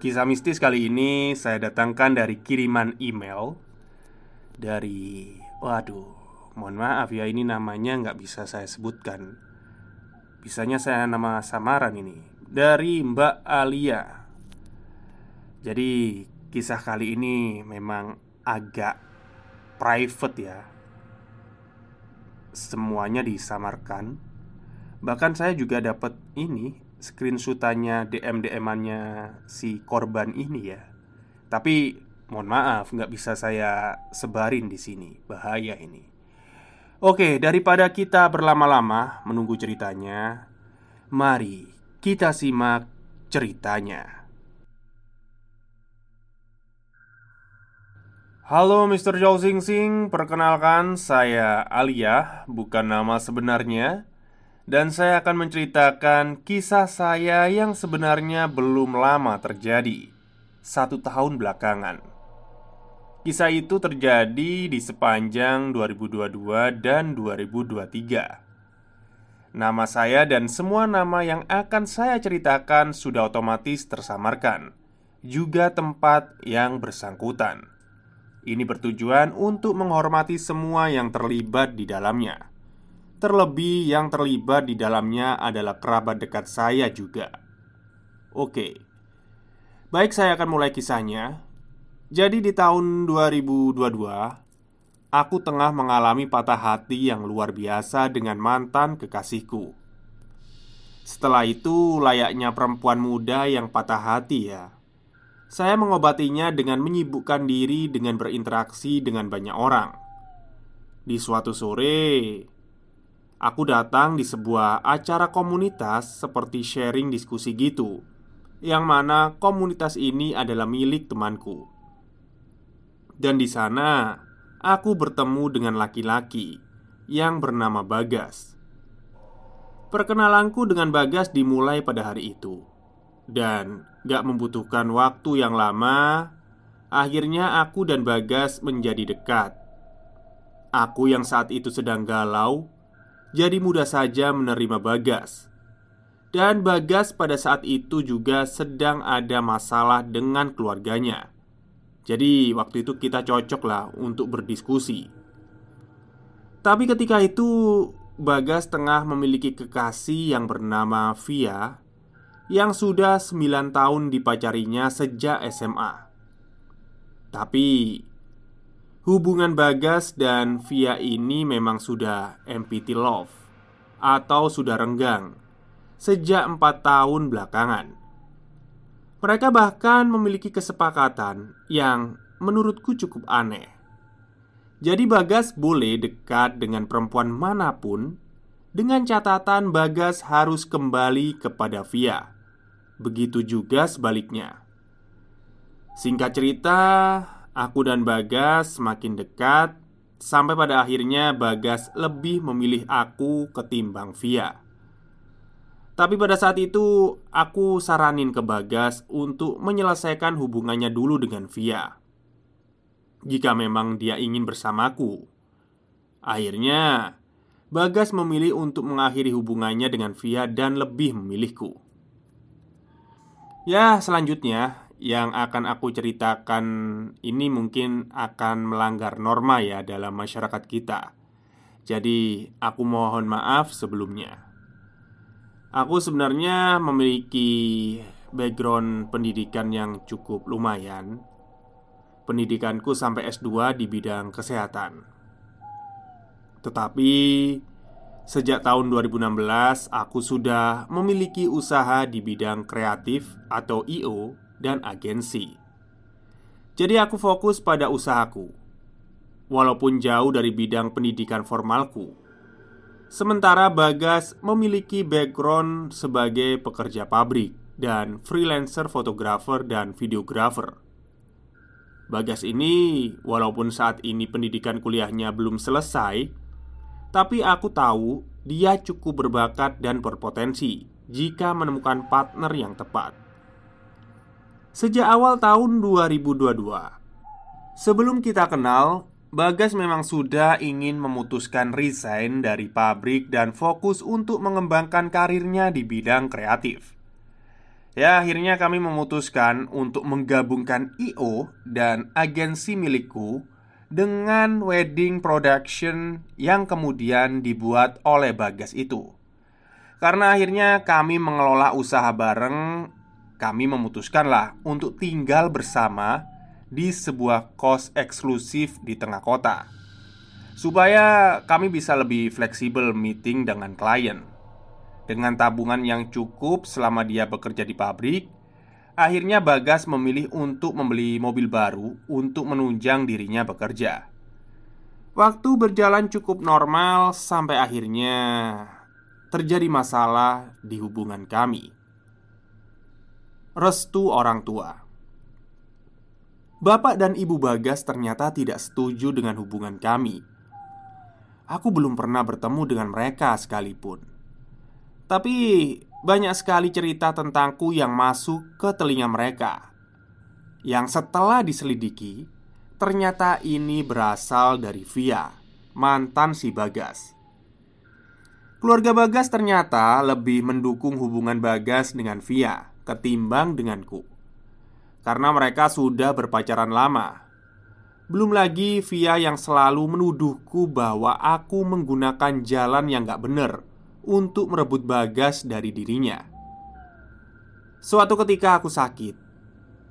Kisah mistis kali ini saya datangkan dari kiriman email Dari... Waduh, mohon maaf ya ini namanya nggak bisa saya sebutkan. Bisanya saya nama samaran ini Dari Mbak Alia. Jadi kisah kali ini memang agak private ya. Semuanya disamarkan. Bahkan saya juga dapat ini screenshotannya DM DM-annya si korban ini ya. Tapi mohon maaf nggak bisa saya sebarin di sini. Bahaya ini. Oke, daripada kita berlama-lama menunggu ceritanya, mari kita simak ceritanya. Halo Mr. Joe Sing Sing, perkenalkan saya Alia, bukan nama sebenarnya dan saya akan menceritakan kisah saya yang sebenarnya belum lama terjadi Satu tahun belakangan. Kisah itu terjadi di sepanjang 2022 dan 2023 Nama saya dan semua nama yang akan saya ceritakan sudah otomatis tersamarkan Juga tempat yang bersangkutan. Ini bertujuan untuk menghormati semua yang terlibat di dalamnya Terlebih yang terlibat di dalamnya adalah kerabat dekat saya juga. Oke. Baik saya akan mulai kisahnya. Jadi di tahun 2022 Aku tengah mengalami patah hati yang luar biasa dengan mantan kekasihku. Setelah itu layaknya perempuan muda yang patah hati ya. Saya mengobatinya dengan menyibukkan diri dengan berinteraksi dengan banyak orang. Di suatu sore Aku datang di sebuah acara komunitas seperti sharing diskusi gitu Yang mana komunitas ini adalah milik temanku. Dan di sana Aku bertemu dengan laki-laki Yang bernama Bagas. Perkenalanku dengan Bagas dimulai pada hari itu Dan gak membutuhkan waktu yang lama Akhirnya aku dan Bagas menjadi dekat. Aku yang saat itu sedang galau jadi mudah saja menerima Bagas. Dan Bagas pada saat itu juga sedang ada masalah dengan keluarganya. Jadi, waktu itu kita cocok lah untuk berdiskusi. Tapi ketika itu, Bagas tengah memiliki kekasih yang bernama Via yang sudah 9 tahun dipacarinya sejak SMA. Tapi hubungan Bagas dan Via ini memang sudah empty love atau sudah renggang sejak empat tahun belakangan. Mereka bahkan memiliki kesepakatan yang menurutku cukup aneh. Jadi Bagas boleh dekat dengan perempuan mana pun dengan catatan Bagas harus kembali kepada Via. Begitu juga sebaliknya. Singkat cerita, aku dan Bagas semakin dekat sampai pada akhirnya Bagas lebih memilih aku ketimbang Via. Tapi pada saat itu aku saranin ke Bagas untuk menyelesaikan hubungannya dulu dengan Via. Jika memang dia ingin bersamaku. Akhirnya Bagas memilih untuk mengakhiri hubungannya dengan Via dan lebih memilihku. Ya selanjutnya yang akan aku ceritakan ini mungkin akan melanggar norma ya dalam masyarakat kita Jadi aku mohon maaf sebelumnya Aku sebenarnya memiliki background pendidikan yang cukup lumayan. Pendidikanku sampai S2 di bidang kesehatan. Tetapi sejak tahun 2016 aku sudah memiliki usaha di bidang kreatif atau IO dan agensi. Jadi aku fokus pada usahaku. Walaupun jauh dari bidang pendidikan formalku, Sementara Bagas memiliki background sebagai pekerja pabrik dan freelancer fotografer dan videografer. Bagas ini, walaupun saat ini pendidikan kuliahnya belum selesai, tapi aku tahu dia cukup berbakat dan berpotensi jika menemukan partner yang tepat. Sejak awal tahun 2022, sebelum kita kenal, Bagas memang sudah ingin memutuskan resign dari pabrik dan fokus untuk mengembangkan karirnya di bidang kreatif. Ya, akhirnya kami memutuskan untuk menggabungkan IO dan agensi milikku dengan wedding production yang kemudian dibuat oleh Bagas itu. Karena akhirnya kami mengelola usaha bareng, kami memutuskanlah untuk tinggal bersama di sebuah kos eksklusif di tengah kota, supaya kami bisa lebih fleksibel meeting dengan klien. Dengan tabungan yang cukup selama dia bekerja di pabrik, akhirnya Bagas memilih untuk membeli mobil baru untuk menunjang dirinya bekerja. Waktu berjalan cukup normal sampai akhirnya terjadi masalah di hubungan kami. Restu orang tua. Bapak dan ibu Bagas ternyata tidak setuju dengan hubungan kami. Aku belum pernah bertemu dengan mereka sekalipun. Tapi banyak sekali cerita tentangku yang masuk ke telinga mereka. Yang setelah diselidiki, ternyata ini berasal dari Via, mantan si Bagas. Keluarga Bagas ternyata lebih mendukung hubungan Bagas dengan Via ketimbang denganku karena mereka sudah berpacaran lama. Belum lagi Via yang selalu menuduhku bahwa aku menggunakan jalan yang gak bener untuk merebut bagas dari dirinya. Suatu ketika aku sakit,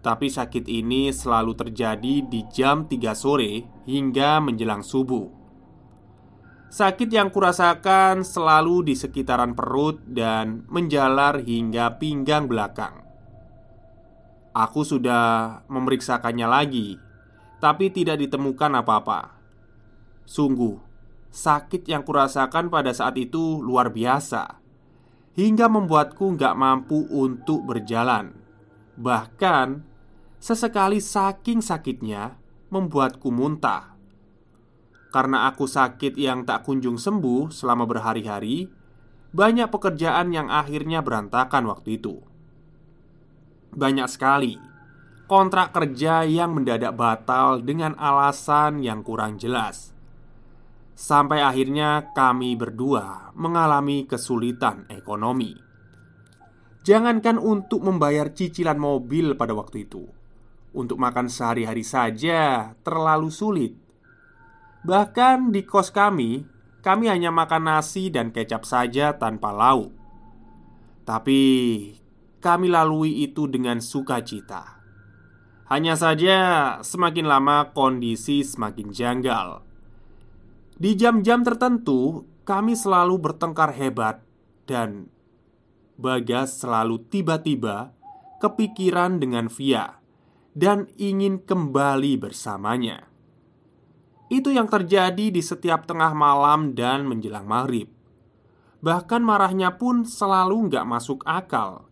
tapi sakit ini selalu terjadi di jam 3 sore hingga menjelang subuh. Sakit yang kurasakan selalu di sekitaran perut dan menjalar hingga pinggang belakang. Aku sudah memeriksakannya lagi, tapi tidak ditemukan apa-apa. Sungguh, sakit yang kurasakan pada saat itu luar biasa, hingga membuatku nggak mampu untuk berjalan. Bahkan, sesekali saking sakitnya membuatku muntah. Karena aku sakit yang tak kunjung sembuh selama berhari-hari, banyak pekerjaan yang akhirnya berantakan waktu itu. Banyak sekali kontrak kerja yang mendadak batal dengan alasan yang kurang jelas. Sampai akhirnya kami berdua mengalami kesulitan ekonomi. Jangankan untuk membayar cicilan mobil pada waktu itu, untuk makan sehari-hari saja terlalu sulit. Bahkan di kos kami, kami hanya makan nasi dan kecap saja tanpa lauk. Tapi kami lalui itu dengan sukacita. Hanya saja, semakin lama kondisi semakin janggal. Di jam-jam tertentu, kami selalu bertengkar hebat, dan Bagas selalu tiba-tiba kepikiran dengan Via dan ingin kembali bersamanya. Itu yang terjadi di setiap tengah malam dan menjelang maghrib. Bahkan marahnya pun selalu nggak masuk akal.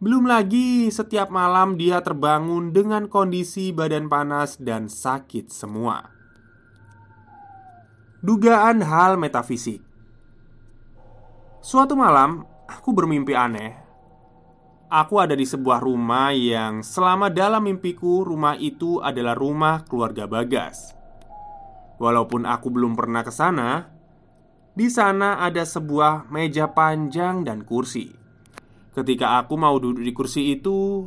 Belum lagi setiap malam dia terbangun dengan kondisi badan panas dan sakit semua. Dugaan hal metafisik Suatu malam, aku bermimpi aneh. Aku ada di sebuah rumah yang selama dalam mimpiku rumah itu adalah rumah keluarga Bagas. Walaupun aku belum pernah ke sana, di sana ada sebuah meja panjang dan kursi. Ketika aku mau duduk di kursi itu,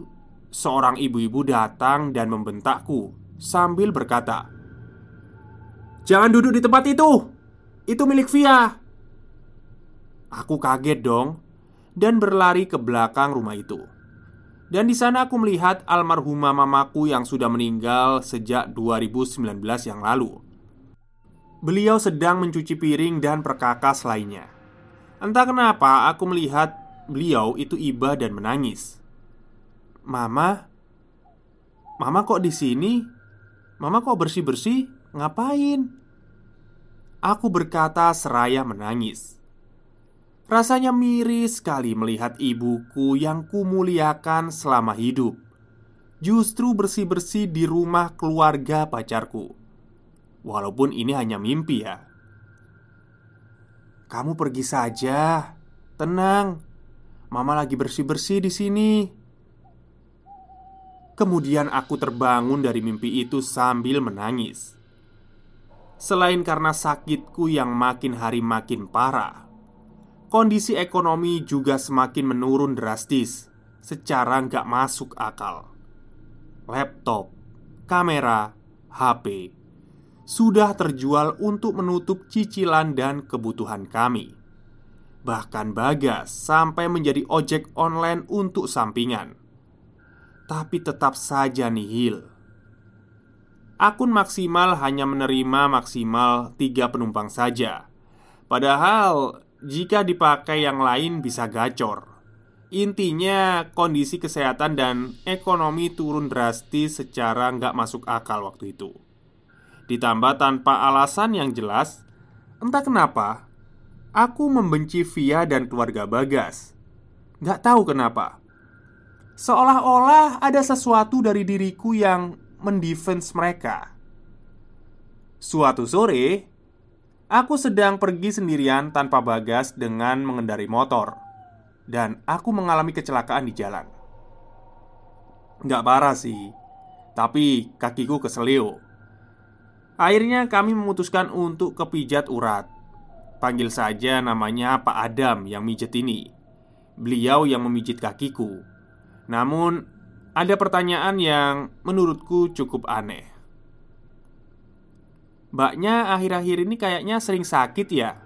seorang ibu-ibu datang dan membentakku sambil berkata, "Jangan duduk di tempat itu. Itu milik Via." Aku kaget dong dan berlari ke belakang rumah itu. Dan di sana aku melihat almarhumah mamaku yang sudah meninggal sejak 2019 yang lalu. Beliau sedang mencuci piring dan perkakas lainnya. Entah kenapa aku melihat beliau itu iba dan menangis. "Mama, Mama kok di sini? Mama kok bersih-bersih? Ngapain?" Aku berkata seraya menangis. Rasanya miris sekali melihat ibuku yang kumuliakan selama hidup Justru bersih-bersih di rumah keluarga pacarku Walaupun ini hanya mimpi ya. Kamu pergi saja. Tenang. Mama lagi bersih-bersih di sini. Kemudian aku terbangun dari mimpi itu sambil menangis. Selain karena sakitku yang makin hari makin parah Kondisi ekonomi juga semakin menurun drastis Secara nggak masuk akal. Laptop, kamera, HP sudah terjual untuk menutup cicilan dan kebutuhan kami. Bahkan Bagas sampai menjadi ojek online untuk sampingan. Tapi tetap saja nihil. Akun maksimal hanya menerima maksimal tiga penumpang saja. Padahal jika dipakai yang lain bisa gacor. Intinya kondisi kesehatan dan ekonomi turun drastis secara nggak masuk akal waktu itu. Ditambah tanpa alasan yang jelas Entah kenapa Aku membenci Via dan keluarga Bagas. Gak tahu kenapa. Seolah-olah ada sesuatu dari diriku yang mendefense mereka. Suatu sore Aku sedang pergi sendirian tanpa bagas dengan mengendari motor Dan aku mengalami kecelakaan di jalan. Gak parah sih Tapi kakiku keselio Akhirnya kami memutuskan untuk kepijat urat. Panggil saja namanya Pak Adam yang mijet ini. Beliau yang memijit kakiku. Namun ada pertanyaan yang menurutku cukup aneh. Mbaknya akhir-akhir ini kayaknya sering sakit ya.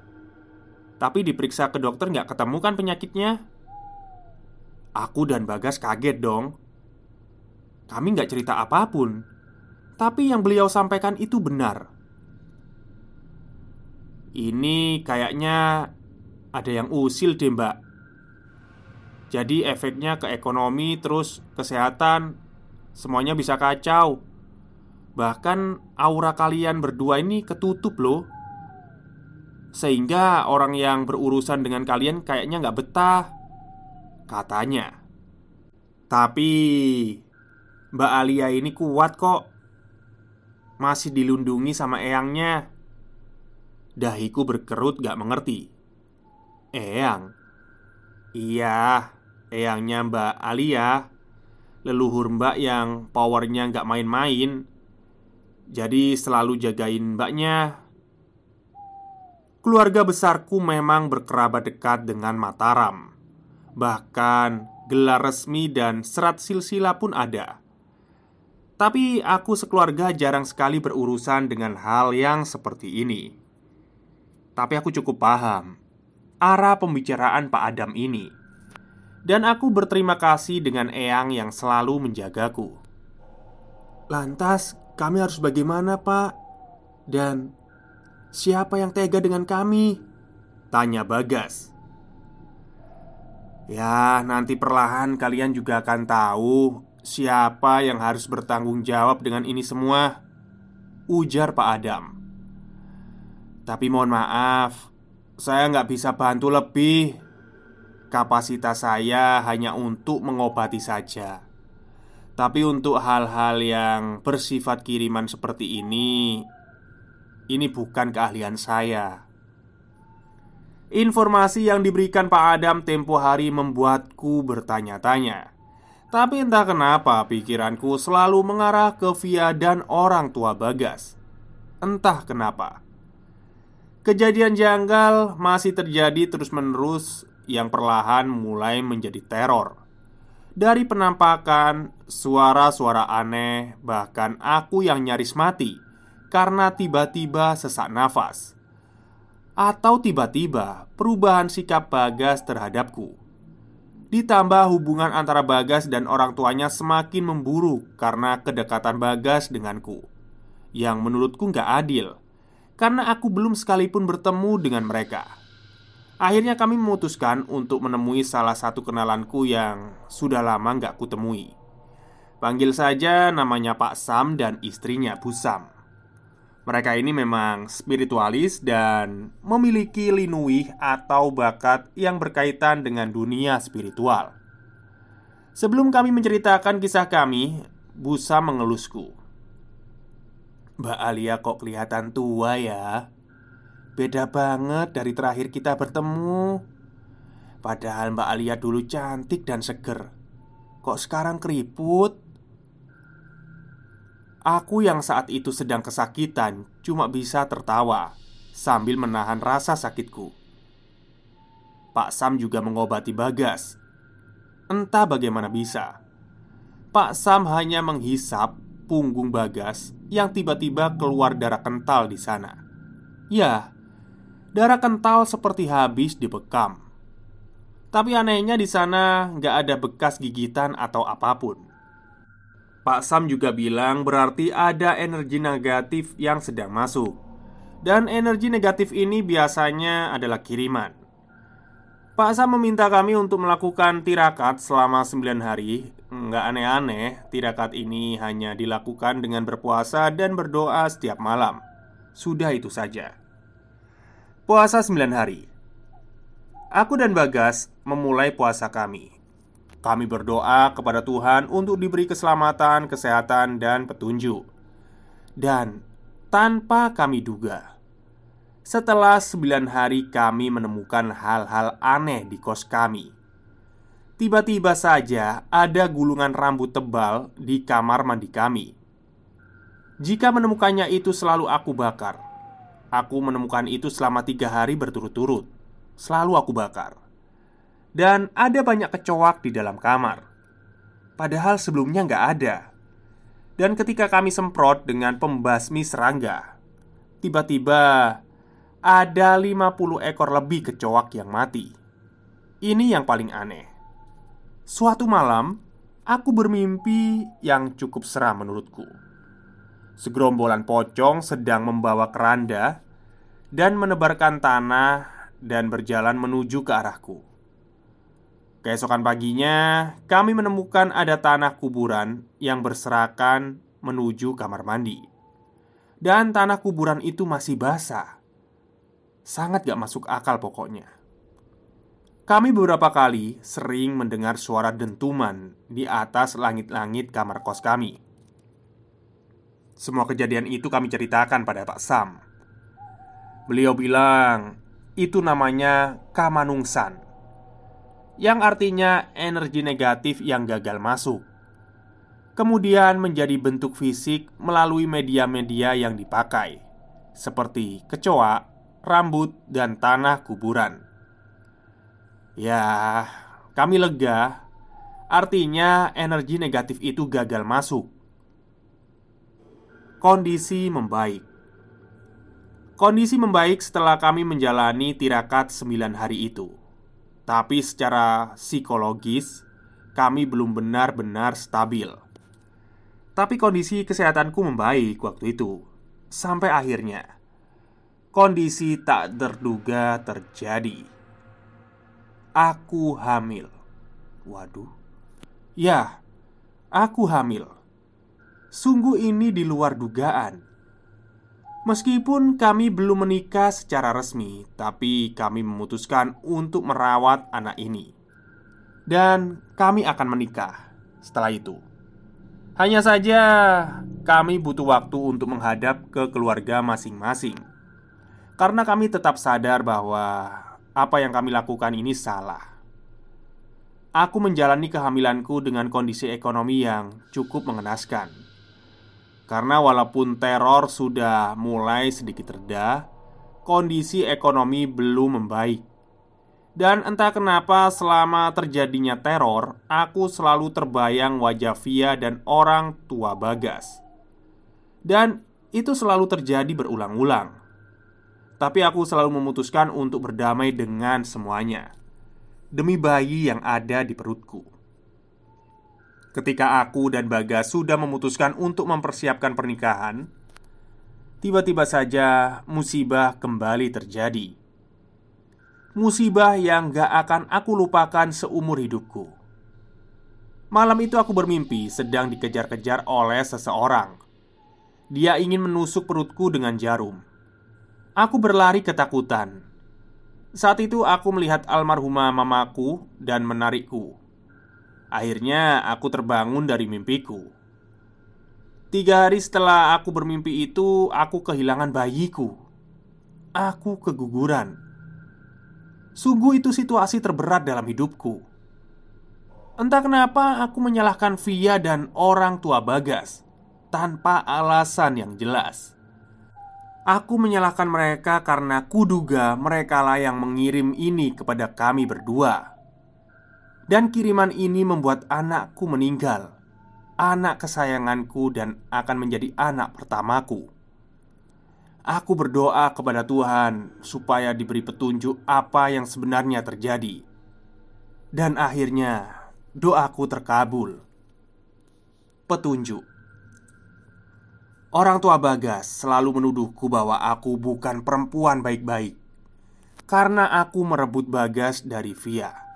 Tapi diperiksa ke dokter nggak ketemu kan penyakitnya? Aku dan Bagas kaget dong. Kami nggak cerita apa pun tapi yang beliau sampaikan itu benar. Ini kayaknya ada yang usil deh mbak. Jadi efeknya ke ekonomi terus kesehatan Semuanya bisa kacau. Bahkan aura kalian berdua ini ketutup loh. Sehingga orang yang berurusan dengan kalian kayaknya nggak betah Katanya. Tapi Mbak Alia ini kuat kok masih dilindungi sama eyangnya. Dahiku berkerut gak mengerti. Eyang? Iya, eyangnya Mbak Alia. Leluhur mbak yang powernya gak main-main. Jadi selalu jagain mbaknya. Keluarga besarku memang berkerabat dekat dengan Mataram. Bahkan gelar resmi dan serat silsila pun ada tapi aku sekeluarga jarang sekali berurusan dengan hal yang seperti ini. Tapi aku cukup paham arah pembicaraan Pak Adam ini, dan aku berterima kasih dengan Eyang yang selalu menjagaku. Lantas, kami harus bagaimana, Pak? Dan siapa yang tega dengan kami? Tanya Bagas. Ya, nanti perlahan kalian juga akan tahu siapa yang harus bertanggung jawab dengan ini semua. Ujar Pak Adam. Tapi mohon maaf, saya nggak bisa bantu lebih. Kapasitas saya hanya untuk mengobati saja. Tapi untuk hal-hal yang bersifat kiriman seperti ini Ini bukan keahlian saya Informasi yang diberikan Pak Adam tempo hari membuatku bertanya-tanya Tapi entah kenapa pikiranku selalu mengarah ke Via dan orang tua Bagas. Entah kenapa. Kejadian janggal masih terjadi terus-menerus yang perlahan mulai menjadi teror. Dari penampakan, suara-suara aneh, bahkan aku yang nyaris mati karena tiba-tiba sesak nafas, atau tiba-tiba perubahan sikap Bagas terhadapku. Ditambah hubungan antara Bagas dan orang tuanya semakin memburuk karena kedekatan Bagas denganku, yang menurutku nggak adil karena aku belum sekalipun bertemu dengan mereka. Akhirnya kami memutuskan untuk menemui salah satu kenalanku yang sudah lama nggak kutemui Panggil saja namanya Pak Sam dan istrinya Bu Sam Mereka ini memang spiritualis dan memiliki linuih atau bakat yang berkaitan dengan dunia spiritual. Sebelum kami menceritakan kisah kami, Bu Sam mengelusku. Mbak Alia kok kelihatan tua ya? Beda banget dari terakhir kita bertemu. Padahal Mbak Alia dulu cantik dan seger. Kok sekarang keriput? Aku yang saat itu sedang kesakitan Cuma bisa tertawa Sambil menahan rasa sakitku Pak Sam juga mengobati Bagas Entah bagaimana bisa Pak Sam hanya menghisap punggung Bagas Yang tiba-tiba keluar darah kental di sana Ya, Darah kental seperti habis dibekam. Tapi anehnya di sana nggak ada bekas gigitan atau apa pun. Pak Sam juga bilang berarti ada energi negatif yang sedang masuk. Dan energi negatif ini biasanya adalah kiriman. Pak Sam meminta kami untuk melakukan tirakat selama 9 hari. Nggak aneh-aneh, tirakat ini hanya dilakukan dengan berpuasa dan berdoa setiap malam. Sudah itu saja. Puasa 9 hari. Aku dan Bagas memulai puasa kami Kami berdoa kepada Tuhan untuk diberi keselamatan, kesehatan, dan petunjuk. Dan tanpa kami duga Setelah 9 hari kami menemukan hal-hal aneh di kos kami Tiba-tiba saja ada gulungan rambut tebal di kamar mandi kami. Jika menemukannya itu selalu aku bakar Aku menemukan itu selama tiga hari berturut-turut. Selalu aku bakar Dan ada banyak kecoak di dalam kamar. Padahal sebelumnya nggak ada. Dan ketika kami semprot dengan pembasmi serangga Tiba-tiba Ada 50 ekor lebih kecoak yang mati. Ini yang paling aneh. Suatu malam Aku bermimpi yang cukup seram menurutku. Segerombolan pocong sedang membawa keranda dan menebarkan tanah dan berjalan menuju ke arahku. Keesokan paginya, kami menemukan ada tanah kuburan yang berserakan menuju kamar mandi, dan tanah kuburan itu masih basah. Sangat gak masuk akal, pokoknya. Kami beberapa kali sering mendengar suara dentuman di atas langit-langit kamar kos kami. Semua kejadian itu kami ceritakan pada Pak Sam. Beliau bilang, "Itu namanya kamanungsan." Yang artinya energi negatif yang gagal masuk. Kemudian menjadi bentuk fisik melalui media-media yang dipakai, seperti kecoa, rambut, dan tanah kuburan. Ya, kami lega. Artinya, energi negatif itu gagal masuk Kondisi membaik Kondisi membaik setelah kami menjalani tirakat 9 hari itu Tapi secara psikologis Kami belum benar-benar stabil. Tapi kondisi kesehatanku membaik waktu itu Sampai akhirnya. Kondisi tak terduga terjadi. Aku hamil. Waduh. Ya, aku hamil. Sungguh ini di luar dugaan Meskipun kami belum menikah secara resmi, tapi kami memutuskan untuk merawat anak ini, dan kami akan menikah setelah itu. Hanya saja, kami butuh waktu untuk menghadap ke keluarga masing-masing, karena kami tetap sadar bahwa apa yang kami lakukan ini salah. Aku menjalani kehamilanku dengan kondisi ekonomi yang cukup mengenaskan, karena walaupun teror sudah mulai sedikit reda, kondisi ekonomi belum membaik. Dan entah kenapa selama terjadinya teror Aku selalu terbayang wajah Via dan orang tua Bagas. Dan itu selalu terjadi berulang-ulang. Tapi aku selalu memutuskan untuk berdamai dengan semuanya. Demi bayi yang ada di perutku Ketika aku dan Bagas sudah memutuskan untuk mempersiapkan pernikahan Tiba-tiba saja musibah kembali terjadi. Musibah yang gak akan aku lupakan seumur hidupku. Malam itu aku bermimpi sedang dikejar-kejar oleh seseorang. Dia ingin menusuk perutku dengan jarum. Aku berlari ketakutan. Saat itu aku melihat almarhumah mamaku dan menarikku Akhirnya aku terbangun dari mimpiku. Tiga hari setelah aku bermimpi itu Aku kehilangan bayiku. Aku keguguran. Sungguh itu situasi terberat dalam hidupku. Entah kenapa aku menyalahkan Via dan orang tua Bagas Tanpa alasan yang jelas. Aku menyalahkan mereka karena kuduga mereka lah yang mengirim ini kepada kami berdua Dan kiriman ini membuat anakku meninggal. Anak kesayanganku dan akan menjadi anak pertamaku. Aku berdoa kepada Tuhan supaya diberi petunjuk apa yang sebenarnya terjadi, dan akhirnya doaku terkabul. Petunjuk. Orang tua Bagas selalu menuduhku bahwa aku bukan perempuan baik-baik. Karena aku merebut Bagas dari Via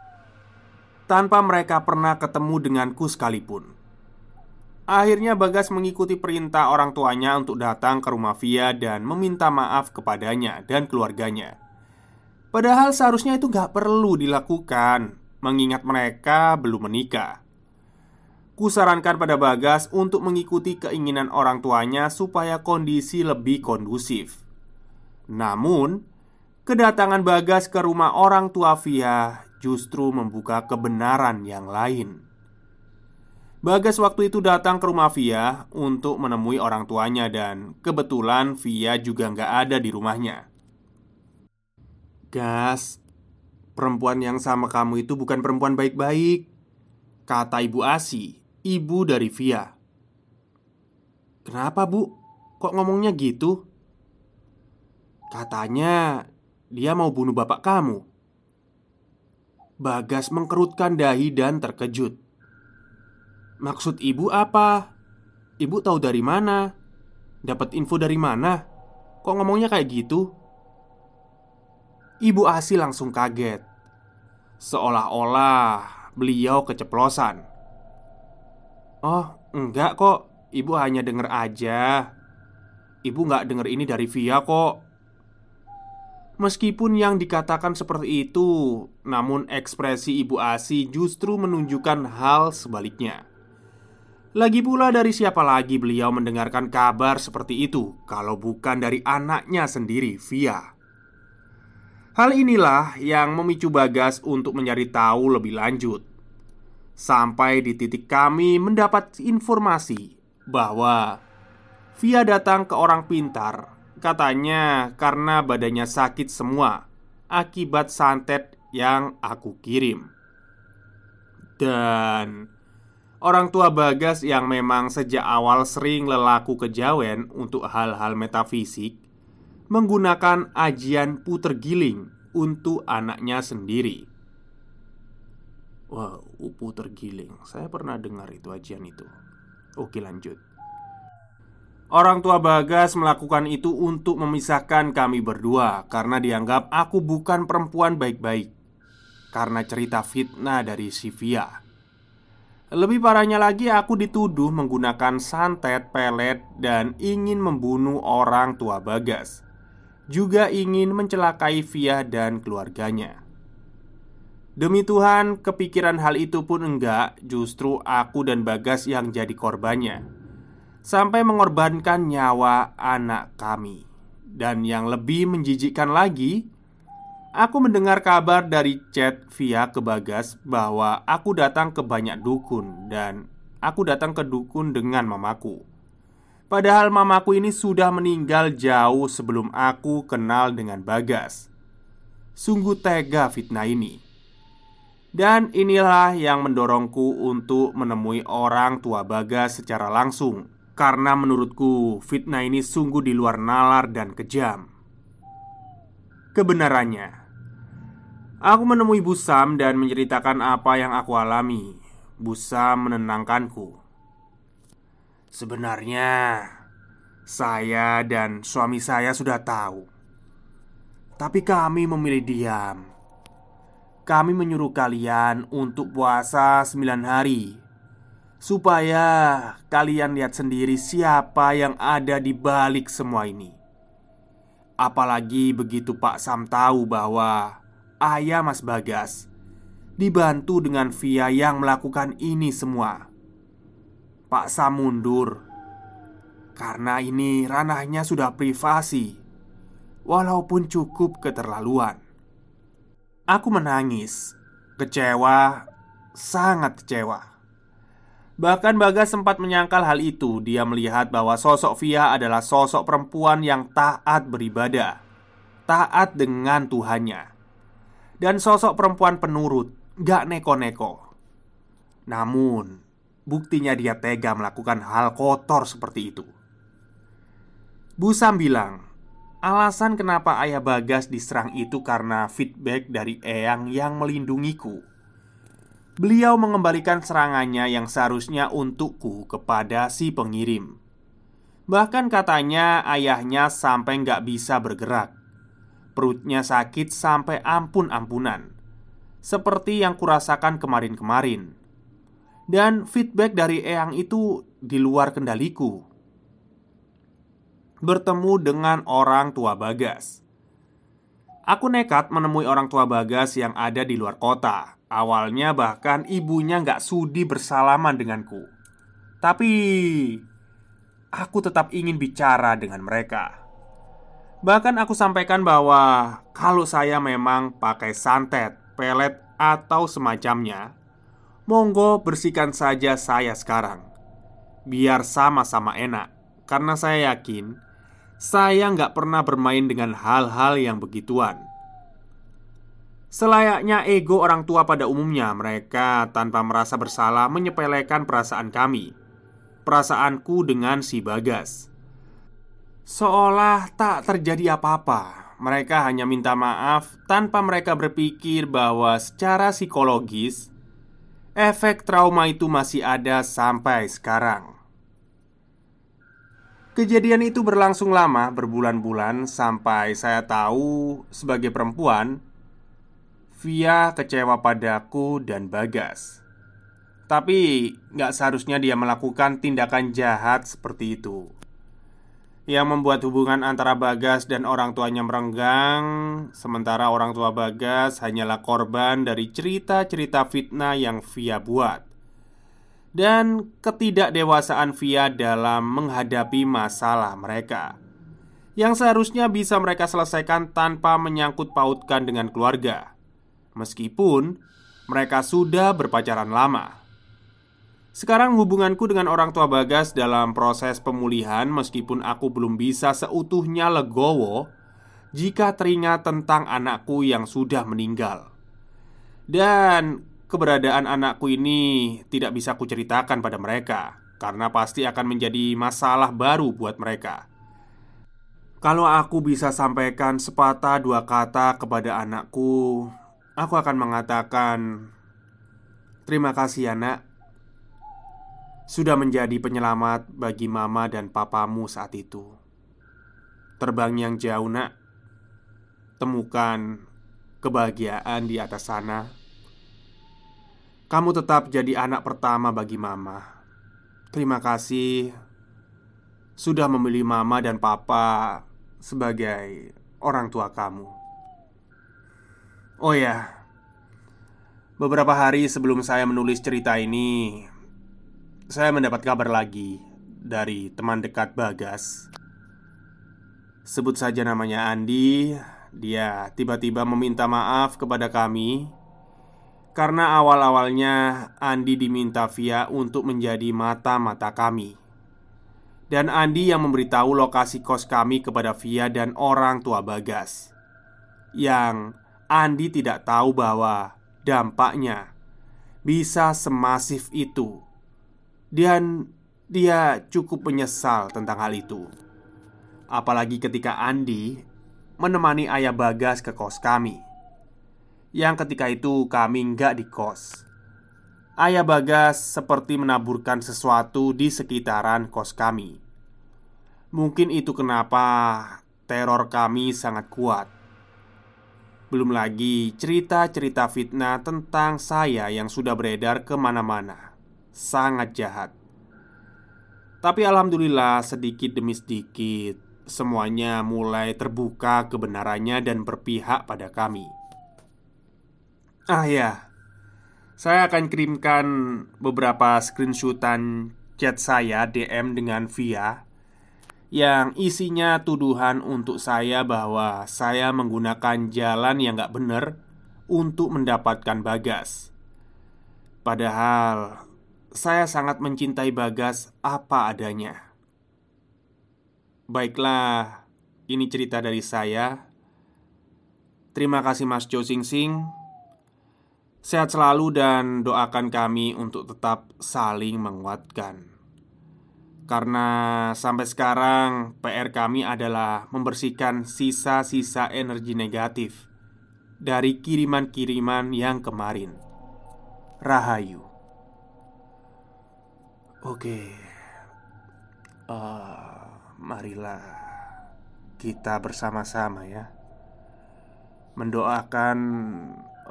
tanpa mereka pernah ketemu denganku sekalipun. Akhirnya Bagas mengikuti perintah orang tuanya untuk datang ke rumah Via dan meminta maaf kepadanya dan keluarganya. Padahal seharusnya itu gak perlu dilakukan Mengingat mereka belum menikah. Kusarankan pada Bagas untuk mengikuti keinginan orang tuanya supaya kondisi lebih kondusif. Namun Kedatangan Bagas ke rumah orang tua Via justru membuka kebenaran yang lain Bagas waktu itu datang ke rumah Via untuk menemui orang tuanya dan kebetulan Via juga nggak ada di rumahnya. Gas, perempuan yang sama kamu itu bukan perempuan baik-baik, kata Ibu Asi, ibu dari Via. Kenapa bu? Kok ngomongnya gitu? Katanya dia mau bunuh bapak kamu. Bagas mengkerutkan dahi dan terkejut. Maksud ibu apa? Ibu tahu dari mana? Dapat info dari mana? Kok ngomongnya kayak gitu? Ibu Asi langsung kaget Seolah-olah beliau keceplosan Oh, enggak kok Ibu hanya denger aja Ibu nggak denger ini dari Via kok Meskipun yang dikatakan seperti itu Namun ekspresi Ibu Asi justru menunjukkan hal sebaliknya. Lagi pula dari siapa lagi beliau mendengarkan kabar seperti itu Kalau bukan dari anaknya sendiri, Via? Hal inilah yang memicu Bagas untuk mencari tahu lebih lanjut. Sampai di titik kami mendapat informasi Bahwa Via datang ke orang pintar Katanya karena badannya sakit semua Akibat santet yang aku kirim. Dan Orang tua Bagas yang memang sejak awal sering lelaku kejawen untuk hal-hal metafisik Menggunakan ajian puter giling untuk anaknya sendiri. Wow, puter giling. Saya pernah dengar itu ajian itu. Oke lanjut Orang tua Bagas melakukan itu untuk memisahkan kami berdua karena dianggap aku bukan perempuan baik-baik. Karena cerita fitnah dari Sivia. Lebih parahnya lagi, aku dituduh menggunakan santet, pelet, dan ingin membunuh orang tua Bagas. Juga ingin mencelakai Via dan keluarganya. Demi Tuhan, kepikiran hal itu pun enggak, justru aku dan Bagas yang jadi korbannya sampai mengorbankan nyawa anak kami. Dan yang lebih menjijikkan lagi, aku mendengar kabar dari chat via ke Bagas bahwa aku datang ke banyak dukun dan aku datang ke dukun dengan mamaku. Padahal mamaku ini sudah meninggal jauh sebelum aku kenal dengan Bagas. Sungguh tega fitnah ini. Dan inilah yang mendorongku untuk menemui orang tua Bagas secara langsung karena menurutku fitnah ini sungguh di luar nalar dan kejam. Kebenarannya Aku menemui Busam dan menceritakan apa yang aku alami. Busam menenangkanku. Sebenarnya Saya dan suami saya sudah tahu. Tapi kami memilih diam. Kami menyuruh kalian untuk puasa 9 hari supaya kalian lihat sendiri siapa yang ada di balik semua ini. Apalagi begitu Pak Sam tahu bahwa ayah Mas Bagas dibantu dengan Via yang melakukan ini semua. Pak Sam mundur karena ini ranahnya sudah privasi, walaupun cukup keterlaluan. Aku menangis, kecewa, sangat kecewa. Bahkan Bagas sempat menyangkal hal itu. Dia melihat bahwa sosok Via adalah sosok perempuan yang taat beribadah, taat dengan Tuhannya, dan sosok perempuan penurut, gak neko-neko. Namun, buktinya dia tega melakukan hal kotor seperti itu. Busam bilang, alasan kenapa ayah Bagas diserang itu karena feedback dari Eyang yang melindungiku. Beliau mengembalikan serangannya yang seharusnya untukku kepada si pengirim. Bahkan katanya ayahnya sampai nggak bisa bergerak. Perutnya sakit sampai ampun-ampunan. Seperti yang kurasakan kemarin-kemarin. Dan feedback dari Eyang itu di luar kendaliku. Bertemu dengan orang tua Bagas. Aku nekat menemui orang tua Bagas yang ada di luar kota Awalnya bahkan ibunya nggak sudi bersalaman denganku. Tapi Aku tetap ingin bicara dengan mereka. Bahkan aku sampaikan bahwa Kalau saya memang pakai santet, pelet, atau semacamnya Monggo bersihkan saja saya sekarang. Biar sama-sama enak. Karena saya yakin Saya nggak pernah bermain dengan hal-hal yang begituan Selayaknya ego orang tua pada umumnya, mereka tanpa merasa bersalah menyepelekan perasaan kami. Perasaanku dengan si Bagas. Seolah tak terjadi apa-apa. Mereka hanya minta maaf tanpa mereka berpikir bahwa secara psikologis efek trauma itu masih ada sampai sekarang. Kejadian itu berlangsung lama, berbulan-bulan, sampai saya tahu sebagai perempuan Via kecewa padaku dan Bagas. Tapi nggak seharusnya dia melakukan tindakan jahat seperti itu. Yang membuat hubungan antara Bagas dan orang tuanya merenggang Sementara orang tua Bagas hanyalah korban dari cerita-cerita fitnah yang Via buat. Dan ketidakdewasaan Via dalam menghadapi masalah mereka Yang seharusnya bisa mereka selesaikan tanpa menyangkut pautkan dengan keluarga Meskipun mereka sudah berpacaran lama. Sekarang hubunganku dengan orang tua Bagas dalam proses pemulihan Meskipun aku belum bisa seutuhnya legowo Jika teringat tentang anakku yang sudah meninggal. Dan keberadaan anakku ini tidak bisa kuceritakan pada mereka Karena pasti akan menjadi masalah baru buat mereka. Kalau aku bisa sampaikan sepatah dua kata kepada anakku, Aku akan mengatakan Terima kasih ya nak sudah menjadi penyelamat bagi mama dan papamu saat itu. Terbang yang jauh, Nak. Temukan kebahagiaan di atas sana. Kamu tetap jadi anak pertama bagi mama. Terima kasih sudah memilih mama dan papa sebagai orang tua kamu. Oh ya, beberapa hari sebelum saya menulis cerita ini, saya mendapat kabar lagi dari teman dekat Bagas. Sebut saja namanya Andi. Dia tiba-tiba meminta maaf kepada kami karena awal-awalnya Andi diminta via untuk menjadi mata-mata kami. Dan Andi yang memberitahu lokasi kos kami kepada Via dan orang tua Bagas. Yang Andi tidak tahu bahwa dampaknya bisa semasif itu. Dan dia cukup menyesal tentang hal itu. Apalagi ketika Andi menemani ayah Bagas ke kos kami. Yang ketika itu kami nggak di kos. Ayah Bagas seperti menaburkan sesuatu di sekitaran kos kami. Mungkin itu kenapa teror kami sangat kuat Belum lagi cerita-cerita fitnah tentang saya yang sudah beredar ke mana-mana sangat jahat. Tapi alhamdulillah, sedikit demi sedikit semuanya mulai terbuka kebenarannya dan berpihak pada kami. Ah ya, saya akan kirimkan beberapa screenshotan chat saya DM dengan Via yang isinya tuduhan untuk saya bahwa saya menggunakan jalan yang gak benar untuk mendapatkan bagas. Padahal saya sangat mencintai Bagas apa adanya. Baiklah, ini cerita dari saya. Terima kasih Mas Jo Sing Sing. Sehat selalu dan doakan kami untuk tetap saling menguatkan. Karena sampai sekarang PR kami adalah membersihkan sisa-sisa energi negatif dari kiriman-kiriman yang kemarin. Rahayu. Oke, uh, marilah kita bersama-sama ya mendoakan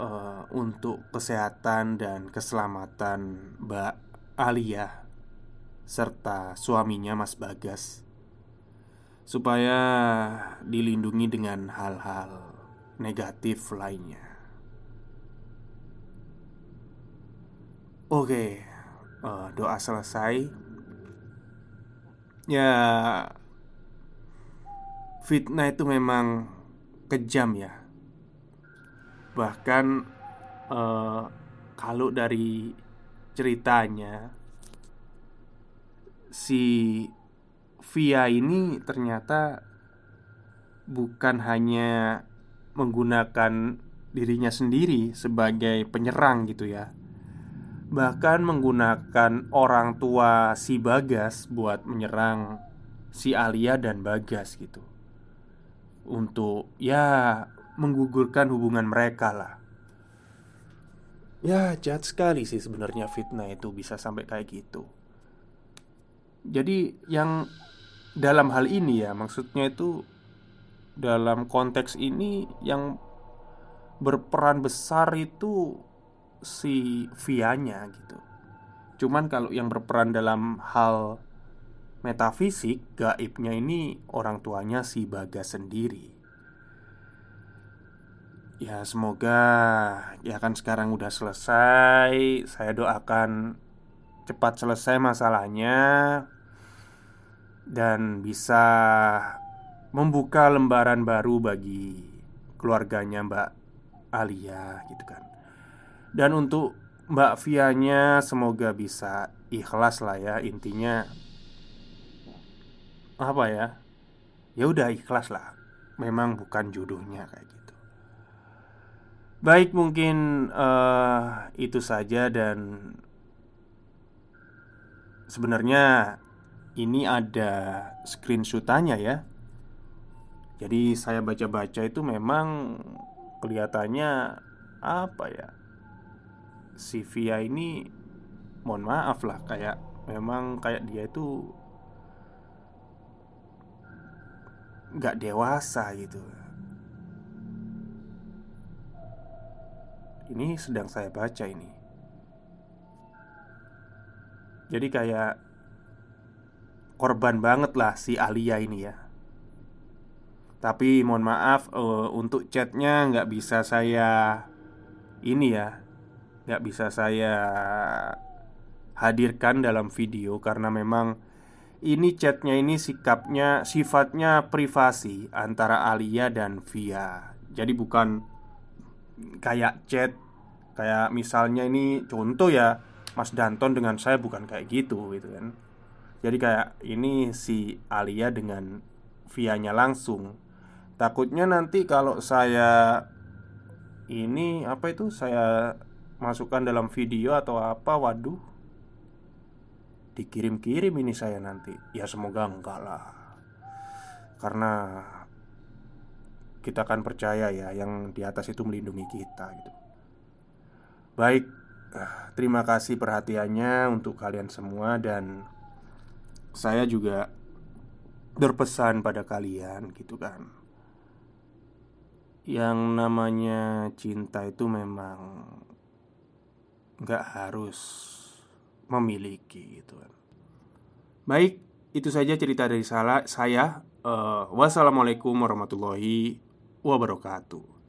uh, untuk kesehatan dan keselamatan Mbak Alia serta suaminya Mas Bagas supaya dilindungi dengan hal-hal negatif lainnya. Oke, uh, doa selesai Ya Fitnah itu memang kejam ya Bahkan uh, Kalau dari ceritanya Si Via ini ternyata Bukan hanya menggunakan dirinya sendiri sebagai penyerang gitu ya. Bahkan menggunakan orang tua si Bagas buat menyerang si Alia dan Bagas gitu. Untuk ya menggugurkan hubungan mereka lah. Ya jahat sekali sih sebenarnya fitnah itu bisa sampai kayak gitu Jadi yang dalam hal ini ya maksudnya itu Dalam konteks ini yang berperan besar itu si Vianya gitu. Cuman kalau yang berperan dalam hal metafisik, gaibnya ini orang tuanya si Bagas sendiri. Ya semoga ya kan sekarang udah selesai Saya doakan cepat selesai masalahnya Dan bisa membuka lembaran baru bagi keluarganya Mbak Alia gitu kan. Dan untuk Mbak Vianya semoga bisa ikhlas lah ya intinya apa ya ya udah ikhlas lah. Memang bukan jodohnya kayak gitu. Baik mungkin uh, itu saja dan sebenarnya ini ada screenshotannya ya jadi saya baca-baca itu memang kelihatannya apa ya si Via ini mohon maaf lah kayak memang kayak dia itu nggak dewasa gitu. Ini sedang saya baca ini. Jadi kayak korban banget lah si Alia ini ya. Tapi mohon maaf uh, untuk chatnya nggak bisa saya ini ya, nggak bisa saya hadirkan dalam video karena memang ini chatnya ini sikapnya sifatnya privasi antara Alia dan Via. Jadi bukan kayak chat kayak misalnya ini contoh ya Mas Danton dengan saya bukan kayak gitu gitu kan. Jadi kayak ini si Alia dengan Vianya langsung. Takutnya nanti kalau saya ini apa itu saya masukkan dalam video atau apa waduh dikirim-kirim ini saya nanti. Ya semoga enggak lah. Karena kita akan percaya ya yang di atas itu melindungi kita gitu. Baik, terima kasih perhatiannya untuk kalian semua dan saya juga berpesan pada kalian gitu kan. Yang namanya cinta itu memang Gak harus memiliki gitu kan. Baik, itu saja cerita dari saya. Uh, Wassalamualaikum warahmatullahi wabarakatuh